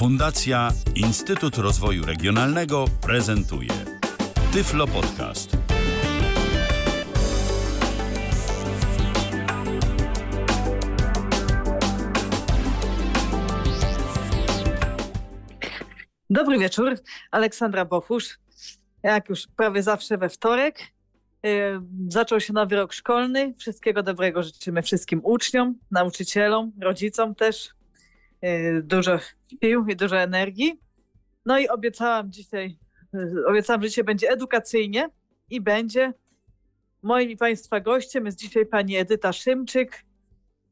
Fundacja Instytut Rozwoju Regionalnego prezentuje Tyflo Podcast. Dobry wieczór, Aleksandra Bochusz. Jak już prawie zawsze we wtorek. Yy, zaczął się nowy rok szkolny. Wszystkiego dobrego życzymy wszystkim uczniom, nauczycielom, rodzicom też. Yy, dużo sił i dużo energii. No i obiecałam dzisiaj, obiecałam, że dzisiaj będzie edukacyjnie i będzie. Moim i Państwa gościem jest dzisiaj pani Edyta Szymczyk.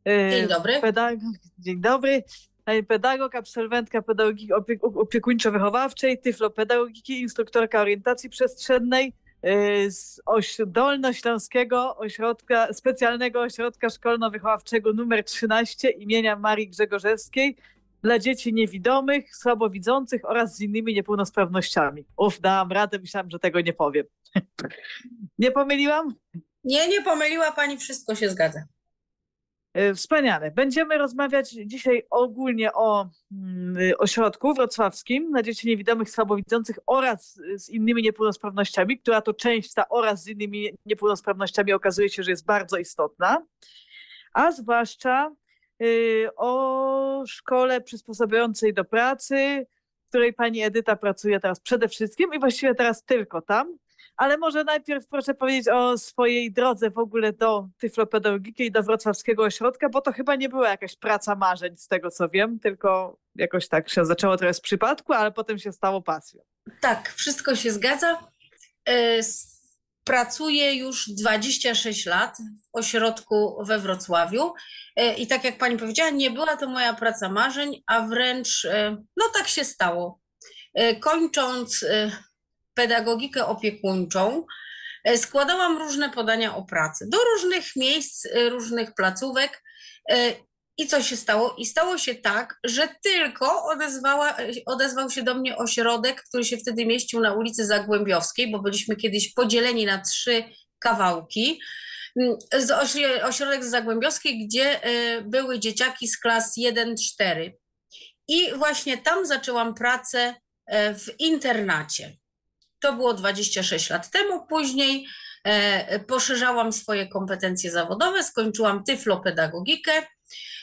Dzień dobry. Pedagog, dzień dobry. Pani pedagog, absolwentka pedagogiki opiekuńczo-wychowawczej, tyflopedagogiki, instruktorka orientacji przestrzennej z oś Dolnośląskiego Ośrodka, Specjalnego Ośrodka Szkolno-Wychowawczego nr 13 imienia Marii Grzegorzewskiej dla dzieci niewidomych, słabowidzących oraz z innymi niepełnosprawnościami. Uf, dałam radę, myślałam, że tego nie powiem. nie pomyliłam? Nie, nie pomyliła pani, wszystko się zgadza. Wspaniale. Będziemy rozmawiać dzisiaj ogólnie o mm, ośrodku wrocławskim dla dzieci niewidomych, słabowidzących oraz z innymi niepełnosprawnościami, która to część ta oraz z innymi niepełnosprawnościami okazuje się, że jest bardzo istotna, a zwłaszcza o szkole przysposabiającej do pracy, w której pani Edyta pracuje teraz przede wszystkim i właściwie teraz tylko tam ale może najpierw proszę powiedzieć o swojej drodze w ogóle do tyflopedagogiki i do wrocławskiego ośrodka, bo to chyba nie była jakaś praca marzeń z tego co wiem, tylko jakoś tak się zaczęło trochę z przypadku, ale potem się stało pasją. Tak, wszystko się zgadza. Pracuję już 26 lat w ośrodku we Wrocławiu i tak jak pani powiedziała, nie była to moja praca marzeń, a wręcz no tak się stało. Kończąc pedagogikę opiekuńczą, e, składałam różne podania o pracę do różnych miejsc, e, różnych placówek. E, I co się stało? I stało się tak, że tylko odezwała, odezwał się do mnie ośrodek, który się wtedy mieścił na ulicy Zagłębiowskiej, bo byliśmy kiedyś podzieleni na trzy kawałki. Mm, ośrodek z Zagłębiowskiej, gdzie były dzieciaki z klas 1-4. I właśnie tam zaczęłam pracę w internacie. To było 26 lat temu. Później e, poszerzałam swoje kompetencje zawodowe, skończyłam tyflopedagogikę.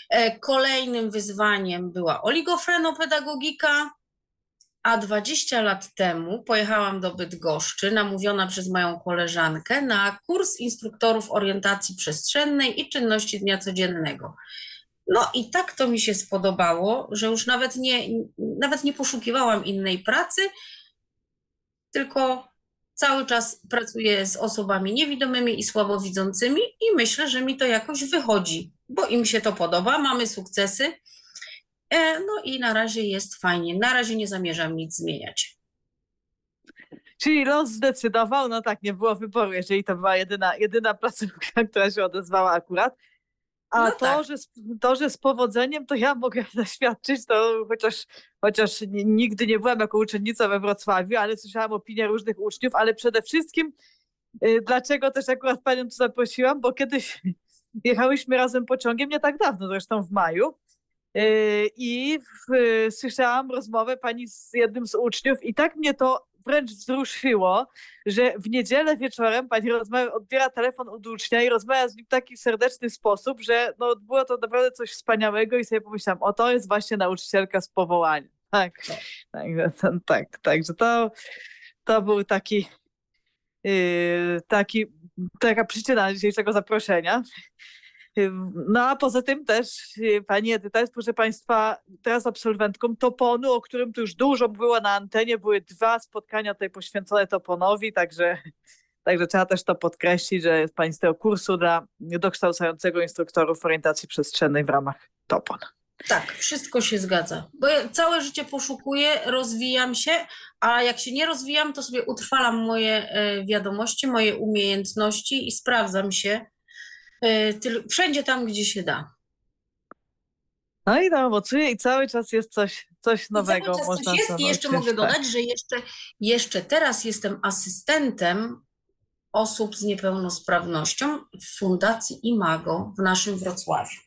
E, kolejnym wyzwaniem była oligofrenopedagogika, a 20 lat temu pojechałam do Bydgoszczy, namówiona przez moją koleżankę, na kurs instruktorów orientacji przestrzennej i czynności dnia codziennego. No i tak to mi się spodobało, że już nawet nie, nawet nie poszukiwałam innej pracy, tylko cały czas pracuję z osobami niewidomymi i słabowidzącymi i myślę, że mi to jakoś wychodzi, bo im się to podoba, mamy sukcesy. E, no i na razie jest fajnie. Na razie nie zamierzam nic zmieniać. Czyli los zdecydował, no tak, nie było wyboru, jeżeli to była jedyna, jedyna placówka, która się odezwała akurat. A no to, tak. że, to, że z powodzeniem, to ja mogę zaświadczyć, to chociaż, chociaż nigdy nie byłam jako uczennica we Wrocławiu, ale słyszałam opinie różnych uczniów, ale przede wszystkim y, dlaczego też akurat panią tu zaprosiłam, bo kiedyś jechałyśmy razem pociągiem, nie tak dawno, zresztą w maju, y, i w, słyszałam rozmowę pani z jednym z uczniów i tak mnie to wręcz wzruszyło, że w niedzielę wieczorem pani rozmawia, odbiera telefon od ucznia i rozmawia z nim w taki serdeczny sposób, że no, było to naprawdę coś wspaniałego i sobie pomyślałam, o to jest właśnie nauczycielka z powołania. Tak, tak, tak, także to, to był taki, yy, taki, taka przyczyna dzisiejszego zaproszenia. No a poza tym też pani Edyta jest, proszę Państwa, teraz absolwentką Toponu, o którym tu już dużo było na antenie. Były dwa spotkania tutaj poświęcone Toponowi, także, także trzeba też to podkreślić, że jest Pani z tego kursu dla dokształcającego instruktorów orientacji przestrzennej w ramach Topon. Tak, wszystko się zgadza. Bo ja całe życie poszukuję, rozwijam się, a jak się nie rozwijam, to sobie utrwalam moje e, wiadomości, moje umiejętności i sprawdzam się E, wszędzie tam, gdzie się da. No i to owocuje i cały czas jest coś, coś nowego. I cały czas coś jest i jeszcze mogę tak. dodać, że jeszcze, jeszcze teraz jestem asystentem osób z niepełnosprawnością w Fundacji Imago w naszym Wrocławiu.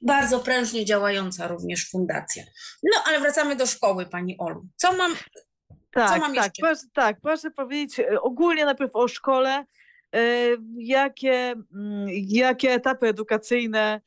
Bardzo prężnie działająca również fundacja. No ale wracamy do szkoły, pani Olu. Co mam, Tak, mam tak, jeszcze? proszę, tak, proszę powiedzieć e, ogólnie najpierw o szkole, e, jakie, mm, jakie etapy edukacyjne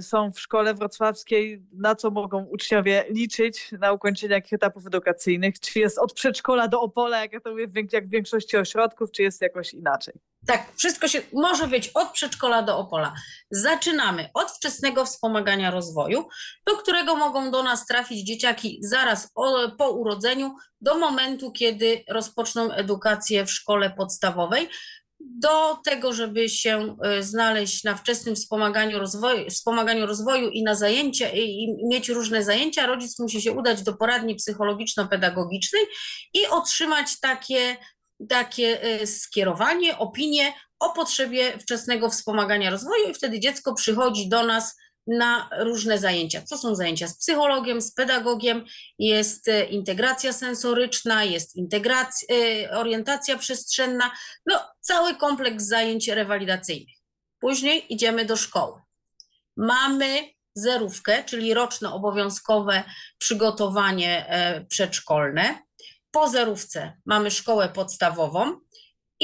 są w szkole wrocławskiej, na co mogą uczniowie liczyć na ukończenie jakich etapów edukacyjnych, czy jest od przedszkola do Opola, jak ja to mówię, jak w większości ośrodków, czy jest jakoś inaczej? Tak, wszystko się może być od przedszkola do Opola. Zaczynamy od wczesnego wspomagania rozwoju, do którego mogą do nas trafić dzieciaki zaraz po urodzeniu, do momentu, kiedy rozpoczną edukację w szkole podstawowej. Do tego, żeby się y, znaleźć na wczesnym wspomaganiu rozwoju, wspomaganiu rozwoju i na zajęcia, i, mieć różne zajęcia, rodzic musi się udać do poradni psychologiczno-pedagogicznej i otrzymać takie takie y, skierowanie, opinię o potrzebie wczesnego wspomagania rozwoju i wtedy dziecko przychodzi do nas na różne zajęcia. Co są zajęcia z psychologiem, z pedagogiem, jest y, integracja sensoryczna, jest integracja, y, orientacja przestrzenna, no cały kompleks zajęć rewalidacyjnych. Później idziemy do szkoły. Mamy zerówkę, czyli roczne obowiązkowe przygotowanie e, przedszkolne. Po zerówce mamy szkołę podstawową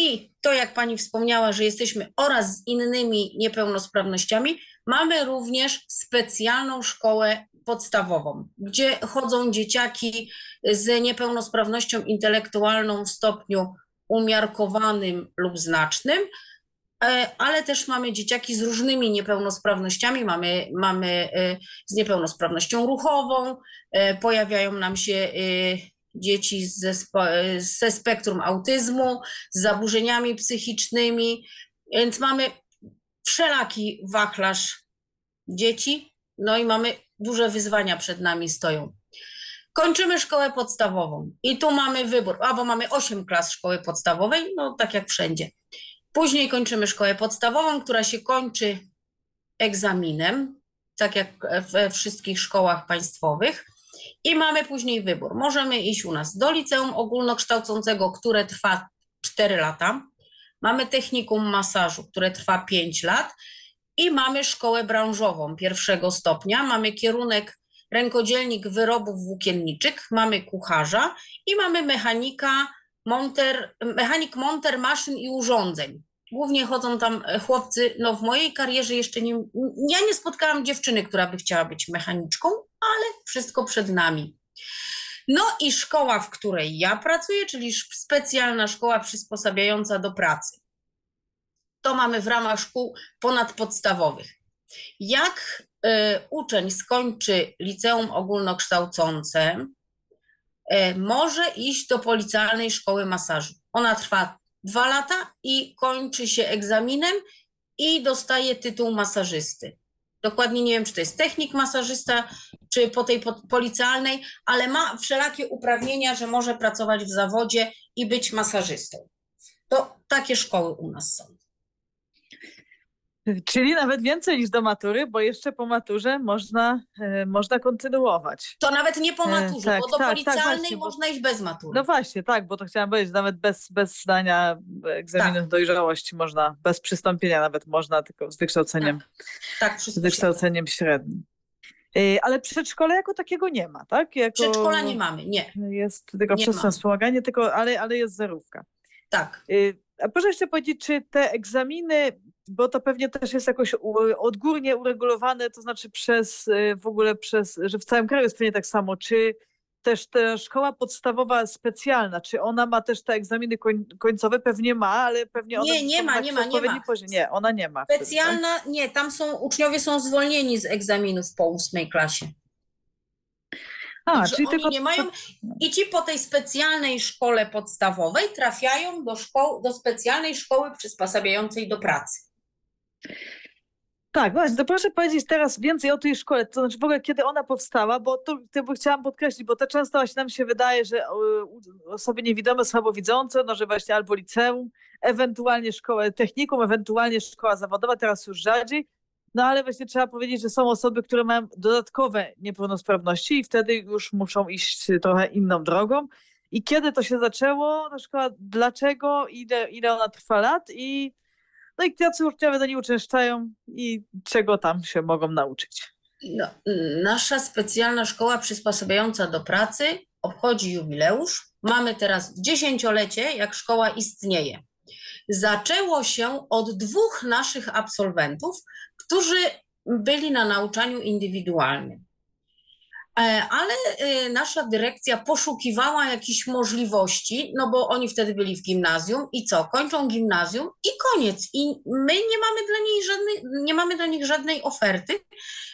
i to, jak pani wspomniała, że jesteśmy oraz z innymi niepełnosprawnościami, mamy również specjalną szkołę podstawową, gdzie chodzą dzieciaki z niepełnosprawnością intelektualną w stopniu umiarkowanym lub znacznym, e, ale też mamy dzieciaki z różnymi niepełnosprawnościami, mamy, mamy e, z niepełnosprawnością ruchową, e, pojawiają nam się dzieci ze, ze spektrum autyzmu, z zaburzeniami psychicznymi, więc mamy wszelaki wachlarz dzieci, no i mamy duże wyzwania przed nami stoją. Kończymy szkołę podstawową i tu mamy wybór, albo mamy 8 klas szkoły podstawowej, no tak jak wszędzie. Później kończymy szkołę podstawową, która się kończy egzaminem, tak jak we wszystkich szkołach państwowych. I mamy później wybór. Możemy iść u nas do liceum ogólnokształcącego, które trwa 4 lata. Mamy technikum masażu, które trwa 5 lat. I mamy szkołę branżową pierwszego stopnia. Mamy kierunek rękodzielnik wyrobów włókienniczych, mamy kucharza i mamy mechanika, monter, mechanik monter maszyn i urządzeń. Głównie chodzą tam e, chłopcy, no w mojej karierze jeszcze nie, ja nie spotkałam dziewczyny, która by chciała być mechaniczką, ale wszystko przed nami. No i szkoła, w której ja pracuję, czyli specjalna szkoła przysposabiająca do pracy. To mamy w ramach szkół ponadpodstawowych. Jak y, uczeń skończy liceum ogólnokształcące, y, może iść do policjalnej szkoły masażu. Ona trwa dwa lata i kończy się egzaminem i dostaje tytuł masażysty. Dokładnie nie wiem, czy to jest technik masażysta, czy po tej po- policjalnej, ale ma wszelakie uprawnienia, że może pracować w zawodzie i być masażystą. To takie szkoły u nas są. Czyli nawet więcej niż do matury, bo jeszcze po maturze można, e, można kontynuować. To nawet nie po E, maturze, tak, bo do tak, tak, policjalnej właśnie, bo- można iść bez matury. No właśnie, tak, bo to chciałam powiedzieć, nawet bez, bez zdania egzaminu Tak. dojrzałości można, bez przystąpienia nawet można, tylko z wykształceniem, tak, z wszystko się wykształceniem średnim. Y, Ale przedszkole jako takiego nie ma, tak? Jako Przedszkola nie mamy, nie, Jest tylko ma. wspomaganie, tylko, ale, ale jest zerówka. tak. Y, A proszę jeszcze powiedzieć, czy te egzaminy, bo to pewnie też jest jakoś odgórnie uregulowane, to znaczy przez y, w ogóle przez, że w całym kraju jest pewnie tak samo, czy też ta szkoła podstawowa specjalna, czy ona ma też te egzaminy koń, końcowe? Pewnie ma, ale pewnie Nie, nie są ma, nie ma, nie ma. poziom. Nie, ona nie ma. wtedy, tak? Specjalna, nie, tam są, uczniowie są zwolnieni z egzaminów po ósmej klasie. A, Także czyli oni tylko nie mają i ci po tej specjalnej szkole podstawowej trafiają do, szkoł, do specjalnej szkoły przysposabiającej do pracy. Tak, właśnie, to proszę powiedzieć teraz więcej o tej szkole, to znaczy w ogóle kiedy ona powstała, bo to, to chciałam podkreślić, bo to często właśnie nam się wydaje, że e, osoby niewidome, słabowidzące, no że właśnie albo liceum, ewentualnie szkołę technikum, ewentualnie szkoła zawodowa, teraz już rzadziej, no ale właśnie trzeba powiedzieć, że są osoby, które mają dodatkowe niepełnosprawności i wtedy już muszą iść trochę inną drogą. I kiedy to się zaczęło, ta szkoła, dlaczego, ile, ile ona trwa lat i no i jacy uczniowie do niej uczęszczają i czego tam się mogą nauczyć. No, nasza specjalna szkoła przysposabiająca do pracy obchodzi jubileusz. Mamy teraz dziesięciolecie, jak szkoła istnieje. Zaczęło się od dwóch naszych absolwentów, którzy byli na nauczaniu indywidualnym. E, ale e, nasza dyrekcja poszukiwała jakichś możliwości, no bo oni wtedy byli w gimnazjum i co? Kończą gimnazjum i koniec. I my nie mamy dla, niej żadnej, nie mamy dla nich żadnej oferty,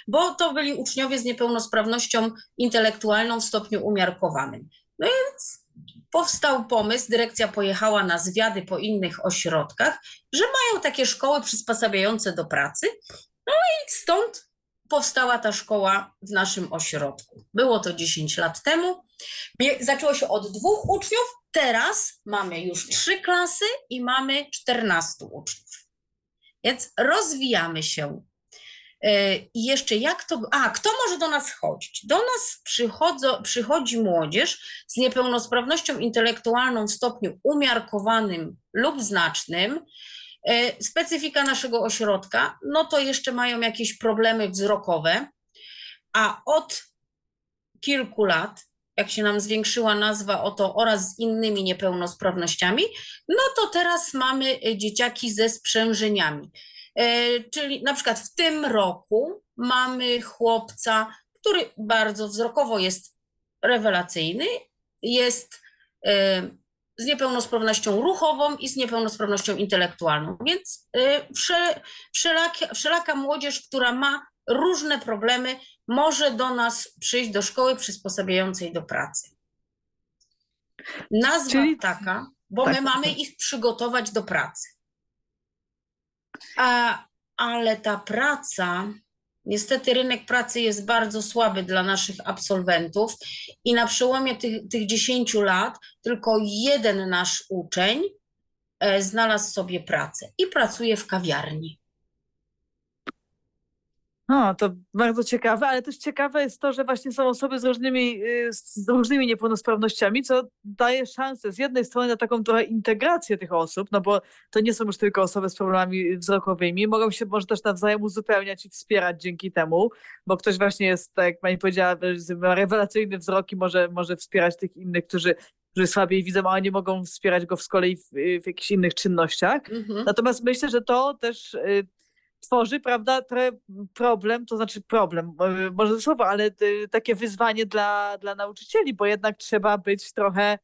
bo to byli uczniowie z niepełnosprawnością intelektualną w stopniu umiarkowanym. No więc powstał pomysł, dyrekcja pojechała na zwiady po innych ośrodkach, że mają takie szkoły przysposabiające do pracy. No i stąd powstała ta szkoła w naszym ośrodku. Było to 10 lat temu. Zaczęło się od dwóch uczniów, teraz mamy już trzy klasy i mamy 14 uczniów. Więc rozwijamy się. E, I jeszcze jak to. A, kto może do nas chodzić? Do nas przychodzo, przychodzi młodzież z niepełnosprawnością intelektualną w stopniu umiarkowanym lub znacznym, specyfika naszego ośrodka, no to jeszcze mają jakieś problemy wzrokowe, a od kilku lat, jak się nam zwiększyła nazwa oto oraz z innymi niepełnosprawnościami, no to teraz mamy e, dzieciaki ze sprzężeniami. E, czyli na przykład w tym roku mamy chłopca, który bardzo wzrokowo jest rewelacyjny, jest z niepełnosprawnością ruchową i z niepełnosprawnością intelektualną. Więc y, wszelaka, wszelaka młodzież, która ma różne problemy, może do nas przyjść do szkoły przysposabiającej do pracy. Nazwa Czyli... taka, bo tak, my mamy tak. ich przygotować do pracy. A, ale ta praca Niestety rynek pracy jest bardzo słaby dla naszych absolwentów i na przełomie tych, tych 10 lat tylko jeden nasz uczeń e, znalazł sobie pracę i pracuje w kawiarni. No, to bardzo ciekawe, ale też ciekawe jest to, że właśnie są osoby z różnymi, y, z różnymi niepełnosprawnościami, co daje szansę z jednej strony na taką trochę integrację tych osób, no bo to nie są już tylko osoby z problemami wzrokowymi, mogą się może też nawzajem uzupełniać i wspierać dzięki temu, bo ktoś właśnie jest, tak jak pani powiedziała, ma rewelacyjny wzrok i może, może wspierać tych innych, którzy którzy słabiej widzą, a nie mogą wspierać go z kolei w, w jakichś innych czynnościach. Mhm. Natomiast myślę, że to też y, tworzy, prawda, problem, to znaczy problem, może słowo, ale y, takie wyzwanie dla, dla nauczycieli, bo jednak trzeba być trochę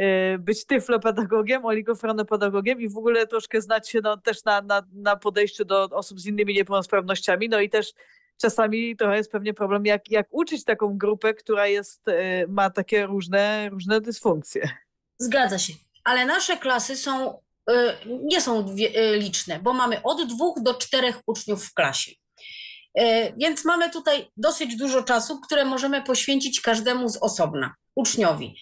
y, być tyflopedagogiem, oligofrenopedagogiem i w ogóle troszkę znać się no, też na, na, na podejściu do osób z innymi niepełnosprawnościami, no i też czasami trochę jest pewnie problem, jak, jak uczyć taką grupę, która jest, ma takie różne, różne dysfunkcje. Zgadza się, ale nasze klasy są nie są y, liczne, bo mamy od dwóch do czterech uczniów w klasie. Y, więc mamy tutaj dosyć dużo czasu, które możemy poświęcić każdemu z osobna, uczniowi.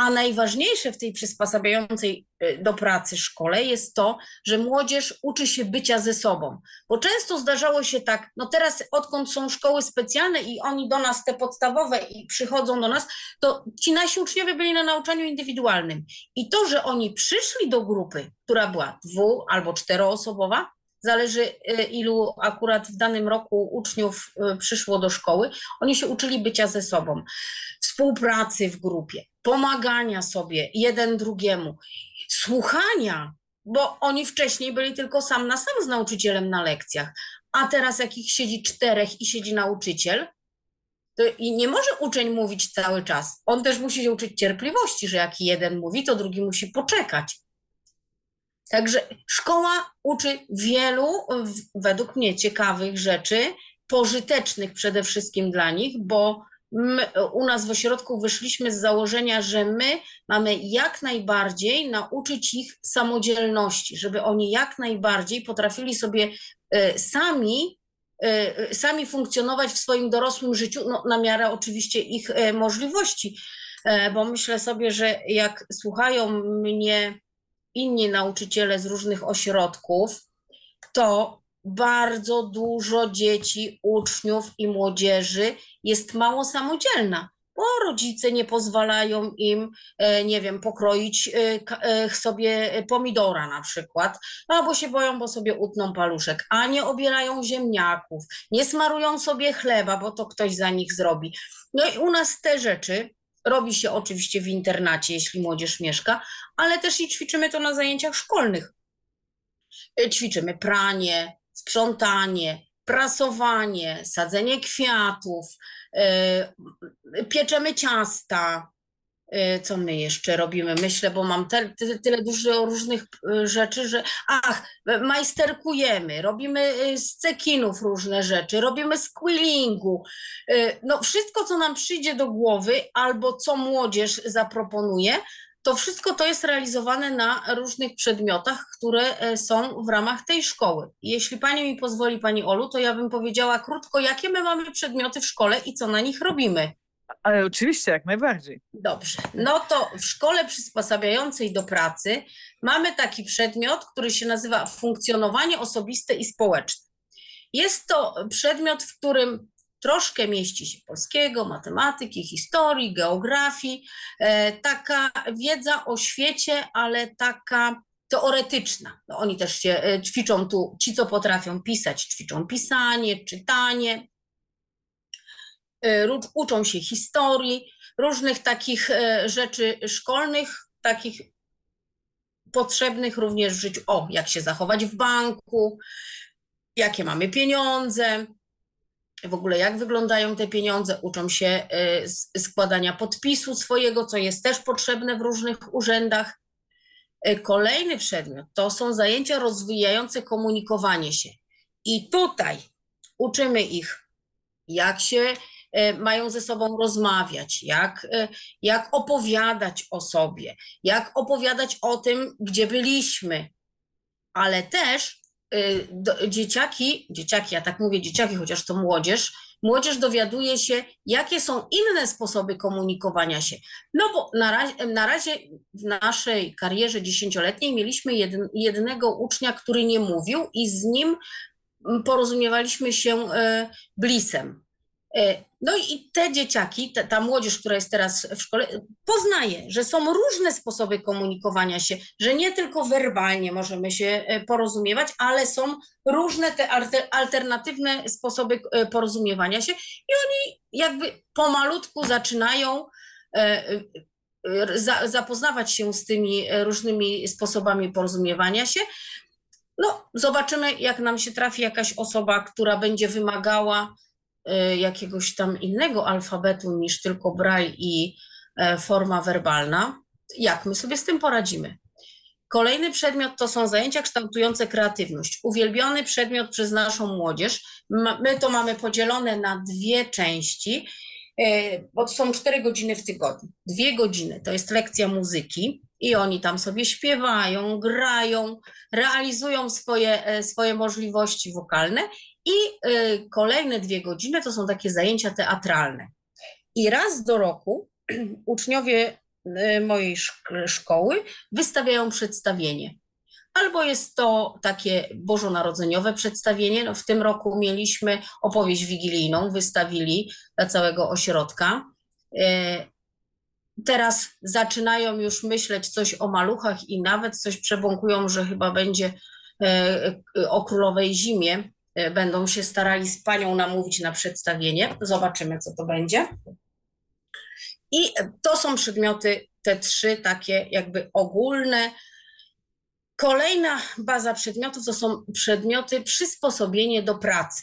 A najważniejsze w tej przysposabiającej y, do pracy szkole jest to, że młodzież uczy się bycia ze sobą. Bo często zdarzało się tak, no teraz odkąd są szkoły specjalne i oni do nas te podstawowe i przychodzą do nas, to ci nasi uczniowie byli na nauczaniu indywidualnym. I to, że oni przyszli do grupy, która była dwu albo czteroosobowa, zależy y, ilu akurat w danym roku uczniów y, przyszło do szkoły, oni się uczyli bycia ze sobą, współpracy w grupie, pomagania sobie jeden drugiemu, słuchania, bo oni wcześniej byli tylko sam na sam z nauczycielem na lekcjach, a teraz jak ich siedzi czterech i siedzi nauczyciel, to i nie może uczeń mówić cały czas. On też musi się uczyć cierpliwości, że jak jeden mówi, to drugi musi poczekać. Także szkoła uczy wielu, według mnie, ciekawych rzeczy, pożytecznych przede wszystkim dla nich, bo my, u nas w ośrodku wyszliśmy z założenia, że my mamy jak najbardziej nauczyć ich samodzielności, żeby oni jak najbardziej potrafili sobie y, sami y, sami funkcjonować w swoim dorosłym życiu, no, na miarę oczywiście ich możliwości, bo myślę sobie, że jak słuchają mnie inni nauczyciele z różnych ośrodków, to bardzo dużo dzieci, uczniów i młodzieży jest mało samodzielna. bo rodzice nie pozwalają im, e, nie wiem, pokroić e, e, sobie pomidora na przykład, albo się boją, bo sobie utną paluszek, a nie obierają ziemniaków, nie smarują sobie chleba, bo to ktoś za nich zrobi. No i u nas te rzeczy robi się oczywiście w internacie, jeśli młodzież mieszka, ale też i ćwiczymy to na zajęciach szkolnych. Ćwiczymy pranie, sprzątanie, prasowanie, sadzenie kwiatów, y, pieczemy ciasta. Y, Co my jeszcze robimy? Myślę, bo mam te, ty, tyle dużo różnych y, rzeczy, że ach, majsterkujemy, robimy z cekinów różne rzeczy, robimy z quillingu. No wszystko, co nam przyjdzie do głowy albo co młodzież zaproponuje, to wszystko to jest realizowane na różnych przedmiotach, które e, są w ramach tej szkoły. Jeśli Pani mi pozwoli, Pani Olu, to ja bym powiedziała krótko, jakie my mamy przedmioty w szkole i co na nich robimy. Ale oczywiście, jak najbardziej. Dobrze, no to w szkole przysposabiającej do pracy mamy taki przedmiot, który się nazywa funkcjonowanie osobiste i społeczne. Jest to przedmiot, w którym troszkę mieści się polskiego, matematyki, historii, geografii, e, taka wiedza o świecie, ale taka teoretyczna. No, oni też się e, ćwiczą tu, ci co potrafią pisać, ćwiczą pisanie, czytanie, e, uczą się historii, różnych takich rzeczy szkolnych, takich potrzebnych również w życiu. O, jak się zachować w banku, jakie mamy pieniądze, w ogóle jak wyglądają te pieniądze, uczą się s- składania podpisu swojego, co jest też potrzebne w różnych urzędach. E, Kolejny przedmiot to są zajęcia rozwijające komunikowanie się. I tutaj uczymy ich, jak się e, mają ze sobą rozmawiać, jak, jak opowiadać o sobie, jak opowiadać o tym, gdzie byliśmy, ale też y, do, dzieciaki, dzieciaki, ja tak mówię dzieciaki, chociaż to młodzież, młodzież dowiaduje się, jakie są inne sposoby komunikowania się. No bo na razie, na razie w naszej karierze dziesięcioletniej mieliśmy jedn, jednego ucznia, który nie mówił i z nim mm, porozumiewaliśmy się e, blisem. No i te dzieciaki, ta, młodzież, która jest teraz w szkole, poznaje, że są różne sposoby komunikowania się, że nie tylko werbalnie możemy się e, porozumiewać, ale są różne te alter, alternatywne sposoby e, porozumiewania się i oni jakby pomalutku zaczynają e, za, zapoznawać się z tymi różnymi sposobami porozumiewania się. No, zobaczymy, jak nam się trafi jakaś osoba, która będzie wymagała jakiegoś tam innego alfabetu niż tylko braille i e, forma werbalna. Jak my sobie z tym poradzimy? Kolejny przedmiot to są zajęcia kształtujące kreatywność. Uwielbiony przedmiot przez naszą młodzież. My to mamy podzielone na dwie części, e, bo są cztery godziny w tygodniu. Dwie godziny to jest lekcja muzyki i oni tam sobie śpiewają, grają, realizują swoje, e, swoje możliwości wokalne i e, kolejne dwie godziny to są takie zajęcia teatralne. I raz do roku uczniowie e, mojej szk- szkoły wystawiają przedstawienie. Albo jest to takie bożonarodzeniowe przedstawienie. No, w tym roku mieliśmy opowieść wigilijną, wystawili dla całego ośrodka. E, Teraz zaczynają już myśleć coś o maluchach i nawet coś przebąkują, że chyba będzie o królowej zimie. E, Będą się starali z panią namówić na przedstawienie. Zobaczymy, co to będzie. I to są przedmioty, te trzy takie jakby ogólne. Kolejna baza przedmiotów to są przedmioty przysposobienie do pracy,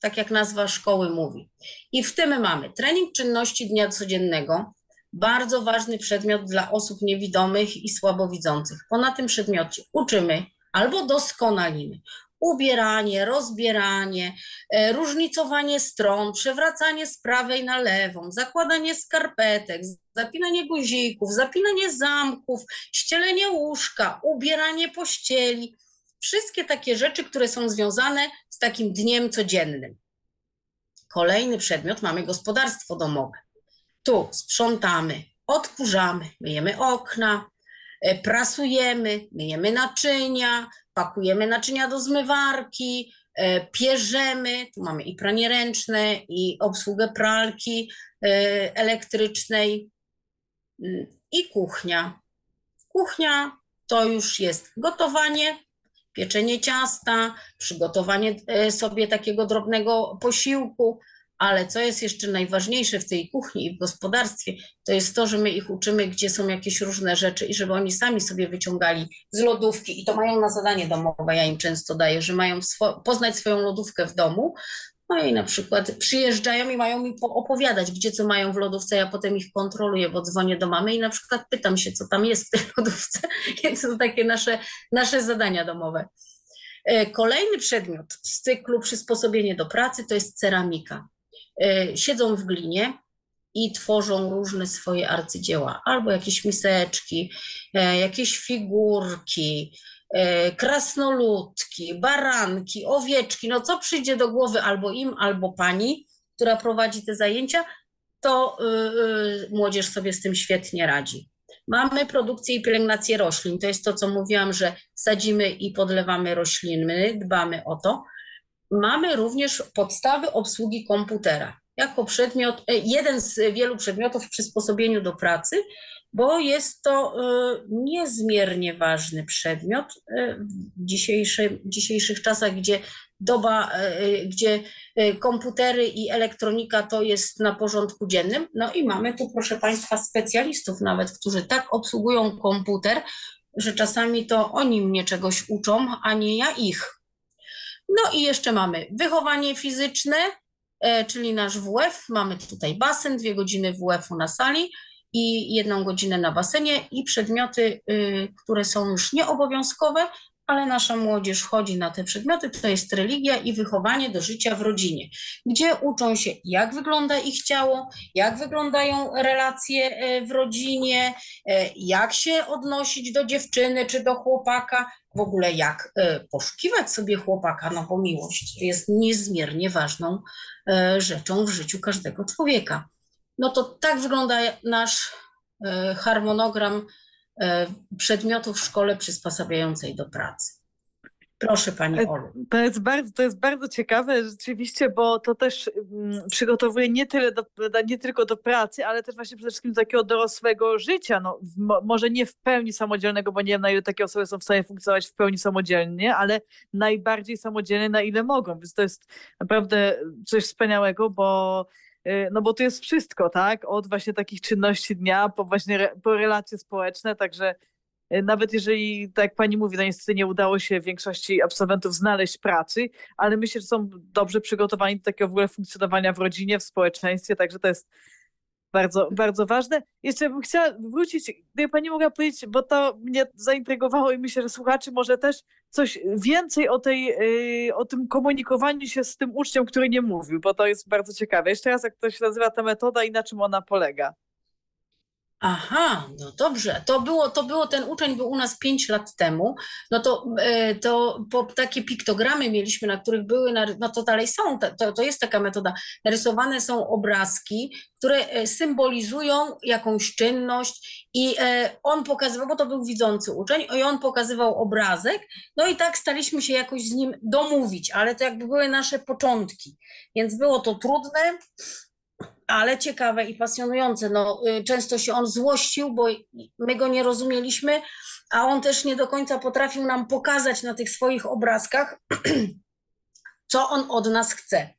tak jak nazwa szkoły mówi. I w tym mamy trening czynności dnia codziennego, bardzo ważny przedmiot dla osób niewidomych i słabowidzących. Po na tym przedmiocie uczymy albo doskonalimy ubieranie, rozbieranie, e, różnicowanie stron, przewracanie z prawej na lewą, zakładanie skarpetek, zapinanie guzików, zapinanie zamków, ścielenie łóżka, ubieranie pościeli. Wszystkie takie rzeczy, które są związane z takim dniem codziennym. Kolejny przedmiot mamy gospodarstwo domowe. Tu sprzątamy, odkurzamy, myjemy okna, e, prasujemy, myjemy naczynia, pakujemy naczynia do zmywarki, e, pierzemy, tu mamy i pranie ręczne, i obsługę pralki, elektrycznej mm, i kuchnia. Kuchnia to już jest gotowanie, pieczenie ciasta, przygotowanie sobie takiego drobnego posiłku, ale co jest jeszcze najważniejsze w tej kuchni i w gospodarstwie, to jest to, że my ich uczymy, gdzie są jakieś różne rzeczy i żeby oni sami sobie wyciągali z lodówki. I to mają na zadanie domowe, ja im często daję, że mają swo poznać swoją lodówkę w domu, no i na przykład przyjeżdżają i mają mi opowiadać, gdzie co mają w lodówce, ja potem ich kontroluję, bo dzwonię do mamy i na przykład pytam się, co tam jest w tej lodówce, więc to takie nasze, nasze zadania domowe. E, kolejny przedmiot z cyklu przysposobienie do pracy to jest ceramika. E, siedzą w glinie i tworzą różne swoje arcydzieła, albo jakieś miseczki, e, jakieś figurki, e, krasnoludki, baranki, owieczki, no co przyjdzie do głowy albo im, albo pani, która prowadzi te zajęcia, to młodzież sobie z tym świetnie radzi. Mamy produkcję i pielęgnację roślin. To jest to, co mówiłam, że sadzimy i podlewamy rośliny, dbamy o to. Mamy również podstawy obsługi komputera jako przedmiot, e, jeden z wielu przedmiotów w przysposobieniu do pracy, bo jest to e, niezmiernie ważny przedmiot e, w dzisiejszych czasach, gdzie doba, gdzie komputery i elektronika to jest na porządku dziennym. No i mamy tu, proszę Państwa, specjalistów nawet, którzy tak obsługują komputer, że czasami to oni mnie czegoś uczą, a nie ja ich. No i jeszcze mamy wychowanie fizyczne, e, czyli nasz WF. Mamy tutaj basen, dwie godziny WF-u na sali i jedną godzinę na basenie i przedmioty, y, które są już nieobowiązkowe, ale nasza młodzież chodzi na te przedmioty, to jest religia i wychowanie do życia w rodzinie, gdzie uczą się, jak wygląda ich ciało, jak wyglądają relacje e, w rodzinie, e, jak się odnosić do dziewczyny czy do chłopaka, w ogóle jak e, poszukiwać sobie chłopaka, no bo miłość jest niezmiernie ważną rzeczą w życiu każdego człowieka. No to tak wygląda nasz harmonogram przedmiotów w szkole przysposabiającej do pracy. Proszę Pani e, Olu. To jest bardzo, to jest bardzo ciekawe rzeczywiście, bo to też mm, przygotowuje nie, tyle do, nie tylko do pracy, ale też właśnie przede wszystkim do takiego dorosłego życia. No, może nie w pełni samodzielnego, bo nie wiem na ile takie osoby są w stanie funkcjonować w pełni samodzielnie, ale najbardziej samodzielnie na ile mogą. Więc to jest naprawdę coś wspaniałego, bo no bo to jest wszystko, tak? Od właśnie takich czynności dnia po właśnie po relacje społeczne, także y, nawet jeżeli, tak jak pani mówi, no niestety nie udało się większości absolwentów znaleźć pracy, ale myślę, że są dobrze przygotowani do takiego w ogóle funkcjonowania w rodzinie, w społeczeństwie, także to jest bardzo, bardzo ważne. Jeszcze bym chciała wrócić, gdyby Pani mogła powiedzieć, bo to mnie zaintrygowało i myślę, że słuchaczy może też coś więcej o, tej, y, o tym komunikowaniu się z tym uczniem, który nie mówił, bo to jest bardzo ciekawe. Jeszcze raz, jak to się nazywa ta metoda i na czym ona polega? Aha, no dobrze. To było, to było, ten uczeń był u nas 5 lat temu. No to, e, to po, takie piktogramy mieliśmy, na których były, no to dalej są, to, to jest taka metoda. Narysowane są obrazki, które e, symbolizują jakąś czynność i e, on pokazywał, bo to był widzący uczeń, i on pokazywał obrazek, no i tak staliśmy się jakoś z nim domówić, ale to jakby były nasze początki. Więc było to trudne, ale ciekawe i pasjonujące. No, y, często się on złościł, bo my go nie rozumieliśmy, a on też nie do końca potrafił nam pokazać na tych swoich obrazkach, co on od nas chce.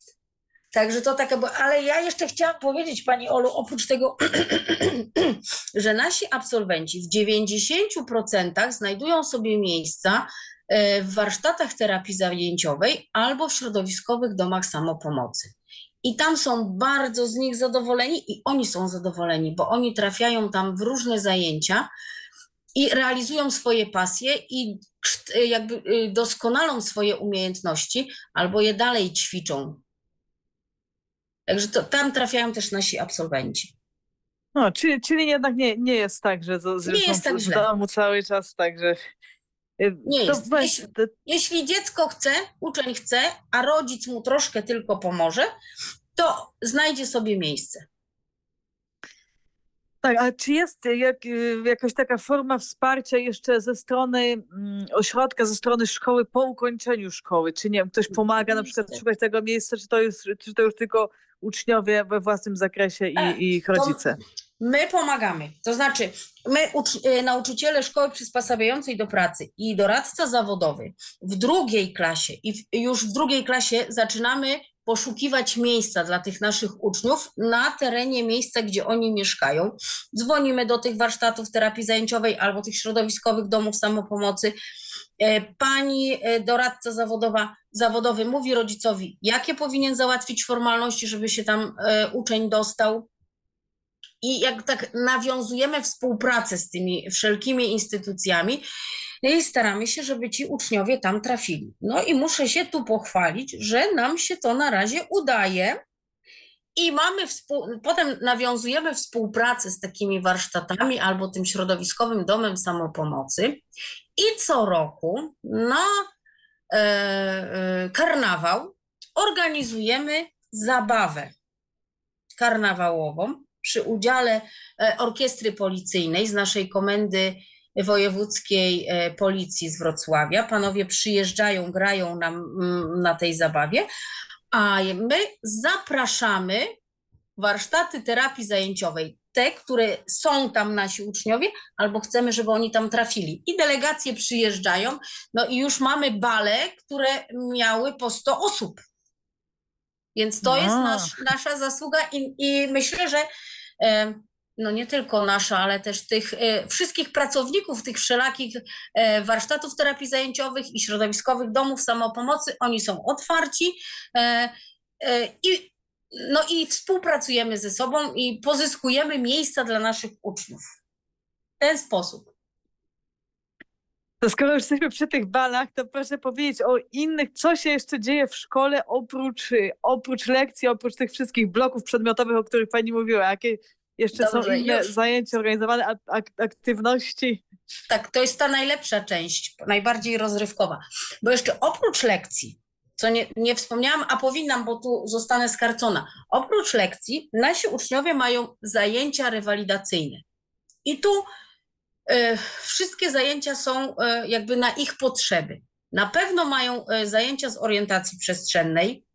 Także to takie, bo, ale ja jeszcze chciałam powiedzieć Pani Olu, oprócz tego, że nasi absolwenci w 90% znajdują sobie miejsca e, w warsztatach terapii zajęciowej albo w środowiskowych domach samopomocy. I tam są bardzo z nich zadowoleni i oni są zadowoleni, bo oni trafiają tam w różne zajęcia i realizują swoje pasje i jakby y, doskonalą swoje umiejętności albo je dalej ćwiczą. Także to, tam trafiają też nasi absolwenci. No, czyli, czyli jednak nie, nie jest tak, że, że nie jest tak w źle. domu cały czas, także Y, nie jest. Jeśli, jeśli dziecko chce, uczeń chce, a rodzic mu troszkę tylko pomoże, to znajdzie sobie miejsce. Tak, a czy jest jak, y, jakaś taka forma wsparcia jeszcze ze strony mm, ośrodka, ze strony szkoły po ukończeniu szkoły? Czy nie wiem, ktoś pomaga na przykład szukać tego miejsca, czy to, jest, czy to już tylko uczniowie we własnym zakresie i, E, i ich to- rodzice? My pomagamy. To znaczy, my, e, nauczyciele szkoły przysposabiającej do pracy i doradca zawodowy w drugiej klasie i w, już w drugiej klasie zaczynamy poszukiwać miejsca dla tych naszych uczniów na terenie miejsca, gdzie oni mieszkają. Dzwonimy do tych warsztatów terapii zajęciowej albo tych środowiskowych domów samopomocy. E, Pani e, doradca zawodowa, zawodowy mówi rodzicowi, jakie powinien załatwić formalności, żeby się tam e, uczeń dostał. I jak tak nawiązujemy współpracę z tymi wszelkimi instytucjami i staramy się, żeby ci uczniowie tam trafili. No i muszę się tu pochwalić, że nam się to na razie udaje. I mamy współ... potem nawiązujemy współpracę z takimi warsztatami albo tym środowiskowym domem samopomocy. I co roku na e, e, karnawał organizujemy zabawę karnawałową przy udziale e, orkiestry policyjnej z naszej komendy wojewódzkiej e, policji z Wrocławia. Panowie przyjeżdżają, grają nam mm, na tej zabawie, a my zapraszamy warsztaty terapii zajęciowej, te, które są tam nasi uczniowie, albo chcemy, żeby oni tam trafili. I delegacje przyjeżdżają, no i już mamy bale, które miały po 100 osób. Więc to jest A. nasz, nasza zasługa i, i myślę, że no nie tylko nasza, ale też tych e, wszystkich pracowników tych wszelakich e, warsztatów terapii zajęciowych i środowiskowych domów samopomocy, oni są otwarci e, e, i, no i współpracujemy ze sobą i pozyskujemy miejsca dla naszych uczniów. W ten sposób. To skoro już jesteśmy przy tych balach, to proszę powiedzieć o innych, co się jeszcze dzieje w szkole oprócz, y, oprócz lekcji, oprócz tych wszystkich bloków przedmiotowych, o których pani mówiła. Jakie jeszcze są Dobrze, inne już. zajęcia organizowane, ak- ak- aktywności? Tak, to jest ta najlepsza część, najbardziej rozrywkowa. Bo jeszcze oprócz lekcji, co nie, nie wspomniałam, a powinnam, bo tu zostanę skarcona. Oprócz lekcji nasi uczniowie mają zajęcia rewalidacyjne. I tu wszystkie zajęcia są e, jakby na ich potrzeby. Na pewno mają e, zajęcia z orientacji przestrzennej,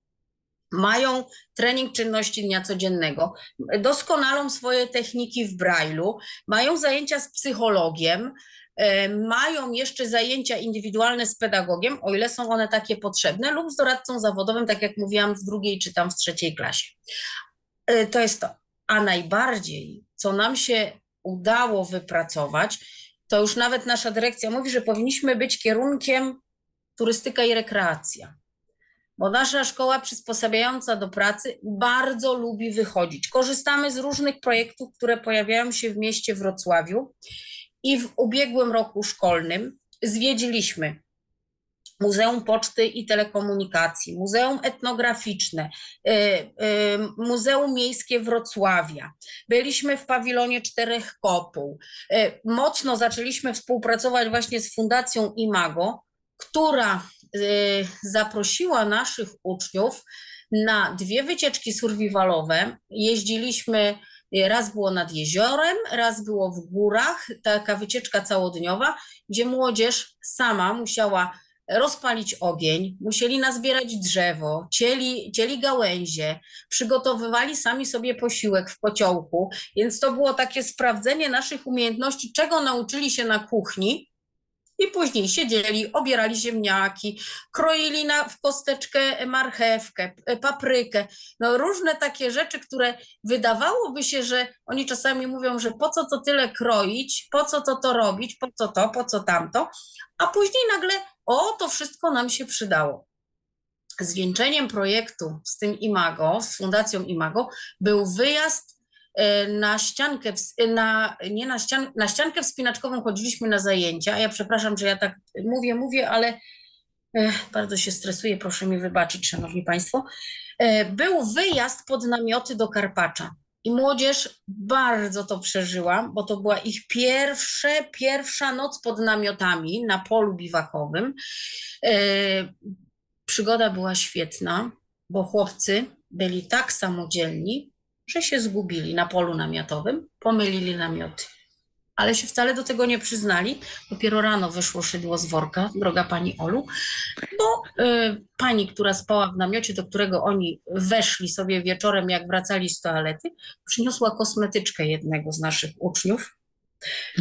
mają trening czynności dnia codziennego, doskonalą swoje techniki w brailu, mają zajęcia z psychologiem, e, mają jeszcze zajęcia indywidualne z pedagogiem, o ile są one takie potrzebne, lub z doradcą zawodowym, tak jak mówiłam, w drugiej czy tam w trzeciej klasie. E, To jest to. A najbardziej, co nam się udało wypracować, to już nawet nasza dyrekcja mówi, że powinniśmy być kierunkiem turystyka i rekreacja. Bo nasza szkoła przysposabiająca do pracy bardzo lubi wychodzić. Korzystamy z różnych projektów, które pojawiają się w mieście Wrocławiu. I w ubiegłym roku szkolnym zwiedziliśmy Muzeum Poczty i Telekomunikacji, Muzeum Etnograficzne, y, y, Muzeum Miejskie Wrocławia. Byliśmy w pawilonie Czterech Kopuł. Y, Mocno zaczęliśmy współpracować właśnie z Fundacją Imago, która zaprosiła naszych uczniów na dwie wycieczki survivalowe. Jeździliśmy, raz było nad jeziorem, raz było w górach, taka wycieczka całodniowa, gdzie młodzież sama musiała rozpalić ogień, musieli nazbierać drzewo, cieli, cieli gałęzie, przygotowywali sami sobie posiłek w kociołku, więc to było takie sprawdzenie naszych umiejętności, czego nauczyli się na kuchni, i później siedzieli, obierali ziemniaki, kroili na, w kosteczkę marchewkę, p- paprykę. No różne takie rzeczy, które wydawałoby się, że oni czasami mówią, że po co to tyle kroić, po co to to robić, po co to, po co tamto, a później nagle, o, to wszystko nam się przydało. Zwieńczeniem projektu z tym Imago, z Fundacją Imago, był wyjazd e, na ściankę, e, na, nie na, ścian, na ściankę wspinaczkową chodziliśmy na zajęcia. Ja przepraszam, że ja tak mówię, mówię, ale e, bardzo się stresuję, proszę mi wybaczyć, szanowni państwo. Był wyjazd pod namioty do Karpacza. I młodzież bardzo to przeżyła, bo to była ich pierwsze, pierwsza noc pod namiotami na polu biwakowym. Przygoda była świetna, bo chłopcy byli tak samodzielni, że się zgubili na polu namiotowym, pomylili namioty. ale się wcale do tego nie przyznali. Dopiero rano wyszło szydło z worka, droga pani Olu, bo y, pani, która spała w namiocie, do którego oni weszli sobie wieczorem, jak wracali z toalety, przyniosła kosmetyczkę jednego z naszych uczniów.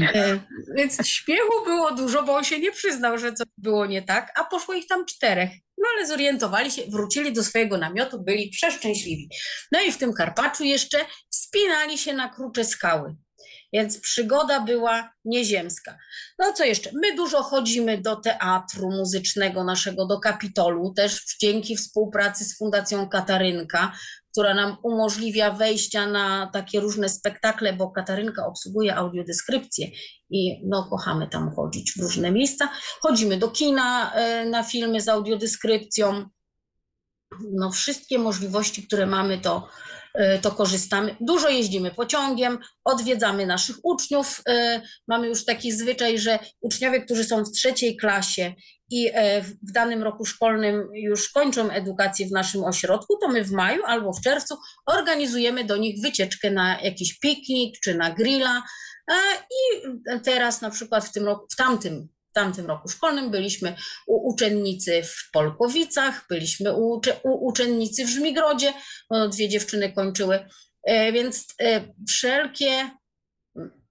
E, więc śmiechu było dużo, bo on się nie przyznał, że coś było nie tak, a poszło ich tam czterech. No ale zorientowali się, wrócili do swojego namiotu, byli przeszczęśliwi. No i w tym Karpaczu jeszcze wspinali się na krucze skały. Więc przygoda była nieziemska. No co jeszcze? My dużo chodzimy do teatru muzycznego naszego, do Kapitolu, też dzięki współpracy z Fundacją Katarynka, która nam umożliwia wejścia na takie różne spektakle, bo Katarynka obsługuje audiodeskrypcję i no kochamy tam chodzić w różne miejsca. Chodzimy do kina e, na filmy z audiodeskrypcją. No wszystkie możliwości, które mamy, to to korzystamy. Dużo jeździmy pociągiem, odwiedzamy naszych uczniów. E, mamy już taki zwyczaj, że uczniowie, którzy są w trzeciej klasie i e, w danym roku szkolnym już kończą edukację w naszym ośrodku, to my w maju albo w czerwcu organizujemy do nich wycieczkę na jakiś piknik czy na grilla. I teraz na przykład w tym roku, w tamtym tamtym roku szkolnym byliśmy u uczennicy w Polkowicach, byliśmy u, u uczennicy w Żmigrodzie, dwie dziewczyny kończyły, e, więc e, wszelkie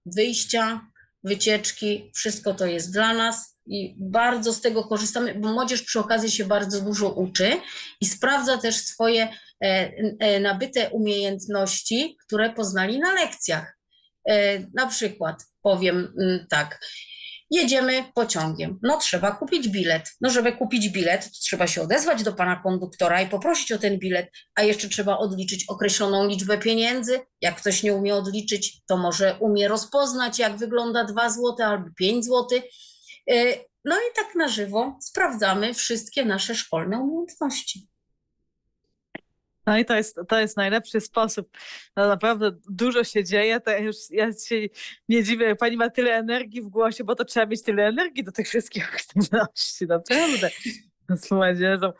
wyjścia, wycieczki, wszystko to jest dla nas i bardzo z tego korzystamy, bo młodzież przy okazji się bardzo dużo uczy i sprawdza też swoje e, nabyte umiejętności, które poznali na lekcjach. Na przykład powiem mm, tak, jedziemy pociągiem. No trzeba kupić bilet. No żeby kupić bilet, trzeba się odezwać do pana konduktora i poprosić o ten bilet, a jeszcze trzeba odliczyć określoną liczbę pieniędzy. Jak ktoś nie umie odliczyć, to może umie rozpoznać, jak wygląda 2 zł albo 5 zł. Y, no i tak na żywo sprawdzamy wszystkie nasze szkolne umiejętności. No i to jest, to jest najlepszy sposób. No naprawdę dużo się dzieje. To ja już ja się nie dziwię, pani ma tyle energii w głosie, bo to trzeba mieć tyle energii do tych wszystkich aktywności. Naprawdę. Z młodzieżą.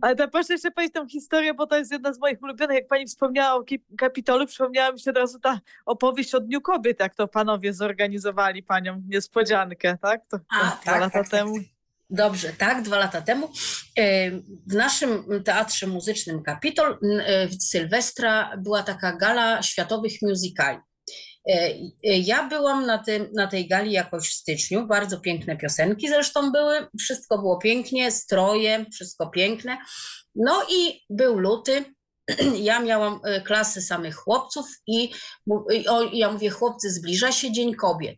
Ale to proszę jeszcze powiedzieć tą historię, bo to jest jedna z moich ulubionych. Jak pani wspomniała o Kapitolu, przypomniała mi się od razu ta opowieść o Dniu Kobiet, jak to panowie zorganizowali panią niespodziankę, tak? To, to A, dwa tak, lata tak, temu. Tak. Dobrze, tak, dwa lata temu e, w naszym teatrze muzycznym Kapitol e, w Sylwestra była taka gala światowych musicali. E, ja byłam na, tym, na tej gali jakoś w styczniu, bardzo piękne piosenki zresztą były, wszystko było pięknie, stroje, wszystko piękne. No i był luty, ja miałam klasy samych chłopców i, i ja mówię, chłopcy, zbliża się Dzień Kobiet.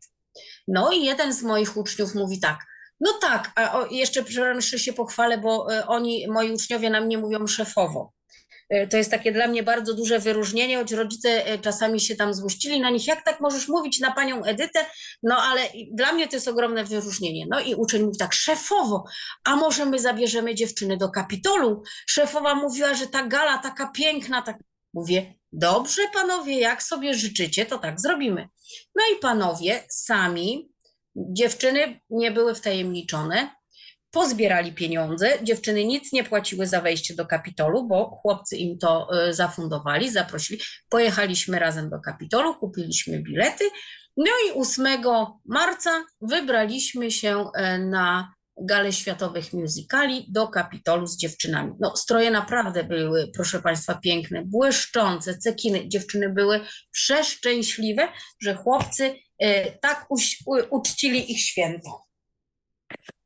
No i jeden z moich uczniów mówi tak – no tak, a jeszcze jeszcze się pochwalę, bo e, oni, moi uczniowie na mnie mówią szefowo. E, to jest takie dla mnie bardzo duże wyróżnienie, choć rodzice e, czasami się tam złościli na nich, jak tak możesz mówić na panią Edytę, no ale dla mnie to jest ogromne wyróżnienie. No i uczeń mówi tak, szefowo, a może my zabierzemy dziewczyny do Kapitolu? Szefowa mówiła, że ta gala taka piękna, tak mówię, dobrze panowie, jak sobie życzycie, to tak zrobimy. No i panowie sami Dziewczyny nie były wtajemniczone, pozbierali pieniądze. Dziewczyny nic nie płaciły za wejście do Kapitolu, bo chłopcy im to e, zafundowali, zaprosili. Pojechaliśmy razem do Kapitolu, kupiliśmy bilety. No i 8 marca wybraliśmy się e, na galę światowych musicali do Kapitolu z dziewczynami. No, stroje naprawdę były, proszę Państwa, piękne, błyszczące, cekiny. Dziewczyny były przeszczęśliwe, że chłopcy E, tak uczcili ich święto.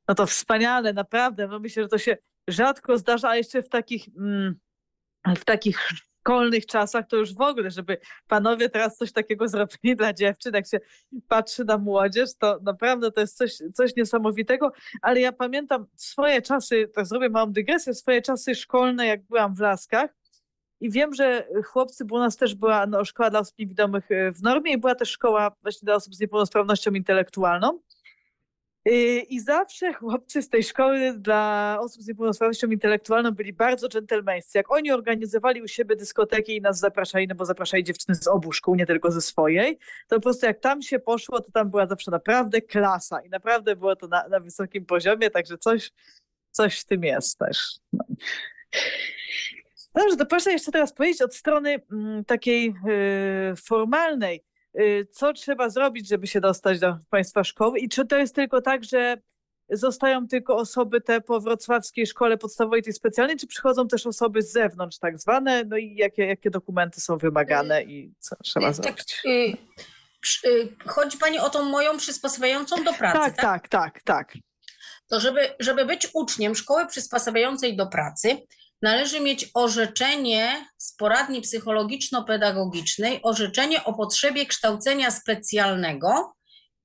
No to wspaniale, naprawdę. No myślę, że to się rzadko zdarza, a jeszcze w takich, mm, w takich szkolnych czasach to już w ogóle, żeby panowie teraz coś takiego zrobili dla dziewczyn, jak się patrzy na młodzież, to naprawdę to jest coś, coś niesamowitego, ale ja pamiętam swoje czasy, tak zrobię małą dygresję, swoje czasy szkolne, jak byłam w Laskach, i wiem, że chłopcy, bo u nas też była no, szkoła dla osób niewidomych e, w normie i była też szkoła właśnie dla osób z niepełnosprawnością intelektualną. E, I zawsze chłopcy z tej szkoły dla osób z niepełnosprawnością intelektualną byli bardzo dżentelmeńscy. Jak oni organizowali u siebie dyskoteki i nas zapraszali, no bo zapraszali dziewczyny z obu szkół, nie tylko ze swojej, to po prostu jak tam się poszło, to tam była zawsze naprawdę klasa i naprawdę było to na, na wysokim poziomie, także coś, coś w tym jest też. No. Dobrze, to proszę jeszcze teraz powiedzieć od strony mm, takiej y, formalnej. y, co trzeba zrobić, żeby się dostać do Państwa szkoły i czy to jest tylko tak, że zostają tylko osoby te po wrocławskiej szkole podstawowej, tej specjalnej, czy przychodzą też osoby z zewnątrz tak zwane, no i jakie, jakie dokumenty są wymagane i co trzeba Tak, zrobić? y, przy- y, Chodzi Pani o tą moją przysposobiającą do pracy, Tak, tak, tak, tak. to żeby, żeby być uczniem szkoły przysposabiającej do pracy, należy mieć orzeczenie z poradni psychologiczno-pedagogicznej, orzeczenie o potrzebie kształcenia specjalnego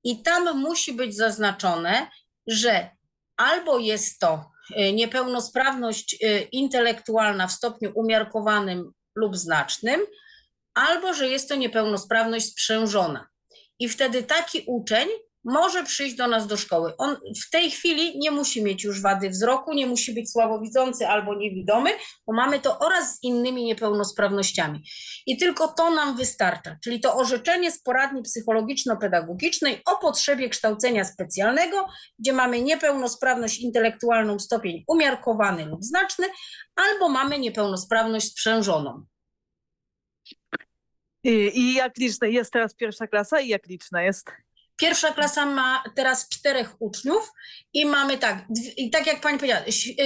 i tam musi być zaznaczone, że albo jest to y, niepełnosprawność y, intelektualna w stopniu umiarkowanym lub znacznym, albo że jest to niepełnosprawność sprzężona. I wtedy taki uczeń może przyjść do nas do szkoły. On w tej chwili nie musi mieć już wady wzroku, nie musi być słabowidzący albo niewidomy, bo mamy to oraz z innymi niepełnosprawnościami. I tylko to nam wystarcza, czyli to orzeczenie z poradni psychologiczno-pedagogicznej o potrzebie kształcenia specjalnego, gdzie mamy niepełnosprawność intelektualną stopień umiarkowany lub znaczny, albo mamy niepełnosprawność sprzężoną. I, jak liczna jest teraz pierwsza klasa i jak liczna jest? Pierwsza klasa ma teraz czterech uczniów i mamy tak, i tak jak pani powiedziała,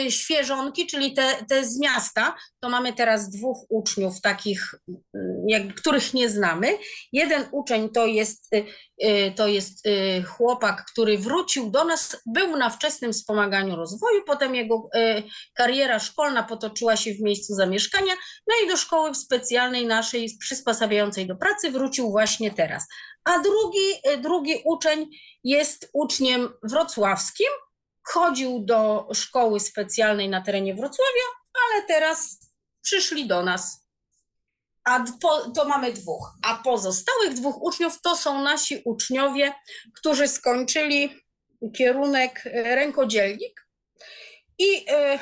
y, świeżonki, czyli te, te z miasta, to mamy teraz dwóch uczniów takich, mm, jak, których nie znamy. Jeden uczeń to jest, y, to jest y, chłopak, który wrócił do nas, był na wczesnym wspomaganiu rozwoju, potem jego y, kariera szkolna potoczyła się w miejscu zamieszkania, no i do szkoły specjalnej naszej przysposabiającej do pracy wrócił właśnie teraz a drugi, y, drugi uczeń jest uczniem wrocławskim, chodził do szkoły specjalnej na terenie Wrocławia, ale teraz przyszli do nas. A po, to mamy dwóch. A pozostałych dwóch uczniów to są nasi uczniowie, którzy skończyli kierunek y, rękodzielnik i y,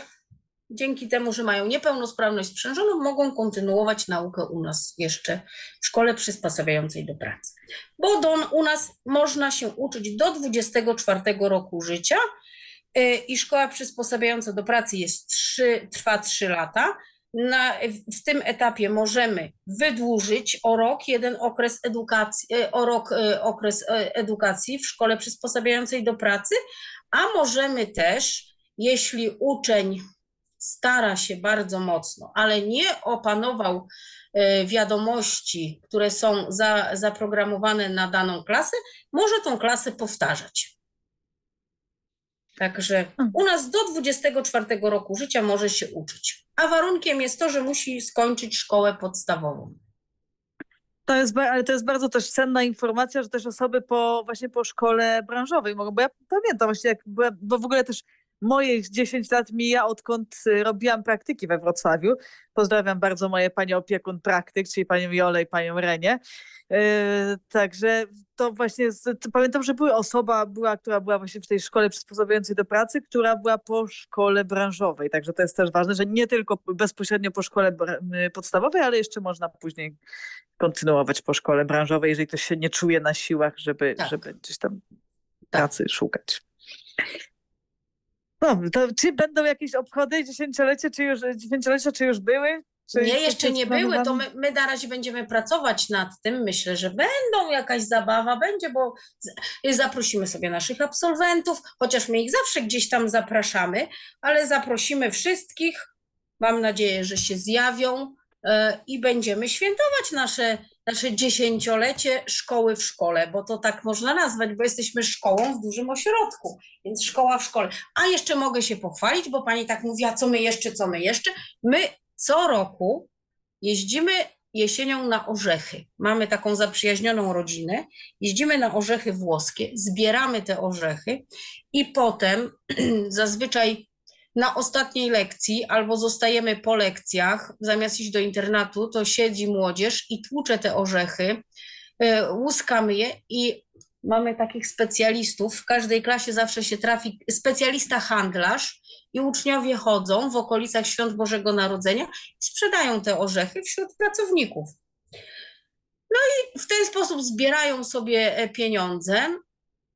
dzięki temu, że mają niepełnosprawność sprzężoną, mogą kontynuować naukę u nas jeszcze w szkole przysposabiającej do pracy. Bo do, u nas można się uczyć do 24 roku życia y, i szkoła przysposabiająca do pracy jest 3, trwa 3 lata. Na, w tym etapie możemy wydłużyć o rok jeden okres edukacji, y, o rok y, okres y, edukacji w szkole przysposabiającej do pracy, a możemy też, jeśli uczeń stara się bardzo mocno, ale nie opanował e, wiadomości, które są za, zaprogramowane na daną klasę, może tą klasę powtarzać. Także u nas do 24 roku życia może się uczyć. A warunkiem jest to, że musi skończyć szkołę podstawową. To jest, ale to jest bardzo też cenna informacja, że też osoby po właśnie po szkole branżowej mogą, bo ja pamiętam właśnie jak byłem, bo w ogóle też moich 10 lat mija, odkąd y, robiłam praktyki we Wrocławiu. Pozdrawiam bardzo moje panie opiekun praktyk, czyli panią Jolę i panią Renię. Yy, Także to właśnie, to pamiętam, że była osoba, była, która była właśnie w tej szkole przysposabiającej do pracy, która była po szkole branżowej. Także to jest też ważne, że nie tylko bezpośrednio po szkole y, podstawowej, ale jeszcze można później kontynuować po szkole branżowej, jeżeli ktoś się nie czuje na siłach, żeby, Tak. żeby gdzieś tam pracy szukać. No, czy będą jakieś obchody dziesięciolecia, czy już, dziesięciolecia, czy już były? Czy Nie, jeszcze nie były, to my, my na razie będziemy pracować nad tym. Myślę, że będą jakaś zabawa, będzie, bo zaprosimy sobie naszych absolwentów, chociaż my ich zawsze gdzieś tam zapraszamy, ale zaprosimy wszystkich. Mam nadzieję, że się zjawią i będziemy świętować nasze, nasze dziesięciolecie szkoły w szkole, bo to tak można nazwać, bo jesteśmy szkołą w dużym ośrodku, więc szkoła w szkole. A jeszcze mogę się pochwalić, bo pani tak mówiła, co my jeszcze, co my jeszcze. My co roku jeździmy jesienią na orzechy. Mamy taką zaprzyjaźnioną rodzinę, jeździmy na orzechy włoskie, zbieramy te orzechy i potem zazwyczaj na ostatniej lekcji albo zostajemy po lekcjach, zamiast iść do internatu, to siedzi młodzież i tłucze te orzechy, y, łuskamy je i mamy takich specjalistów. W każdej klasie zawsze się trafi specjalista handlarz i uczniowie chodzą w okolicach Świąt Bożego Narodzenia i sprzedają te orzechy wśród pracowników. No i w ten sposób zbierają sobie e, pieniądze.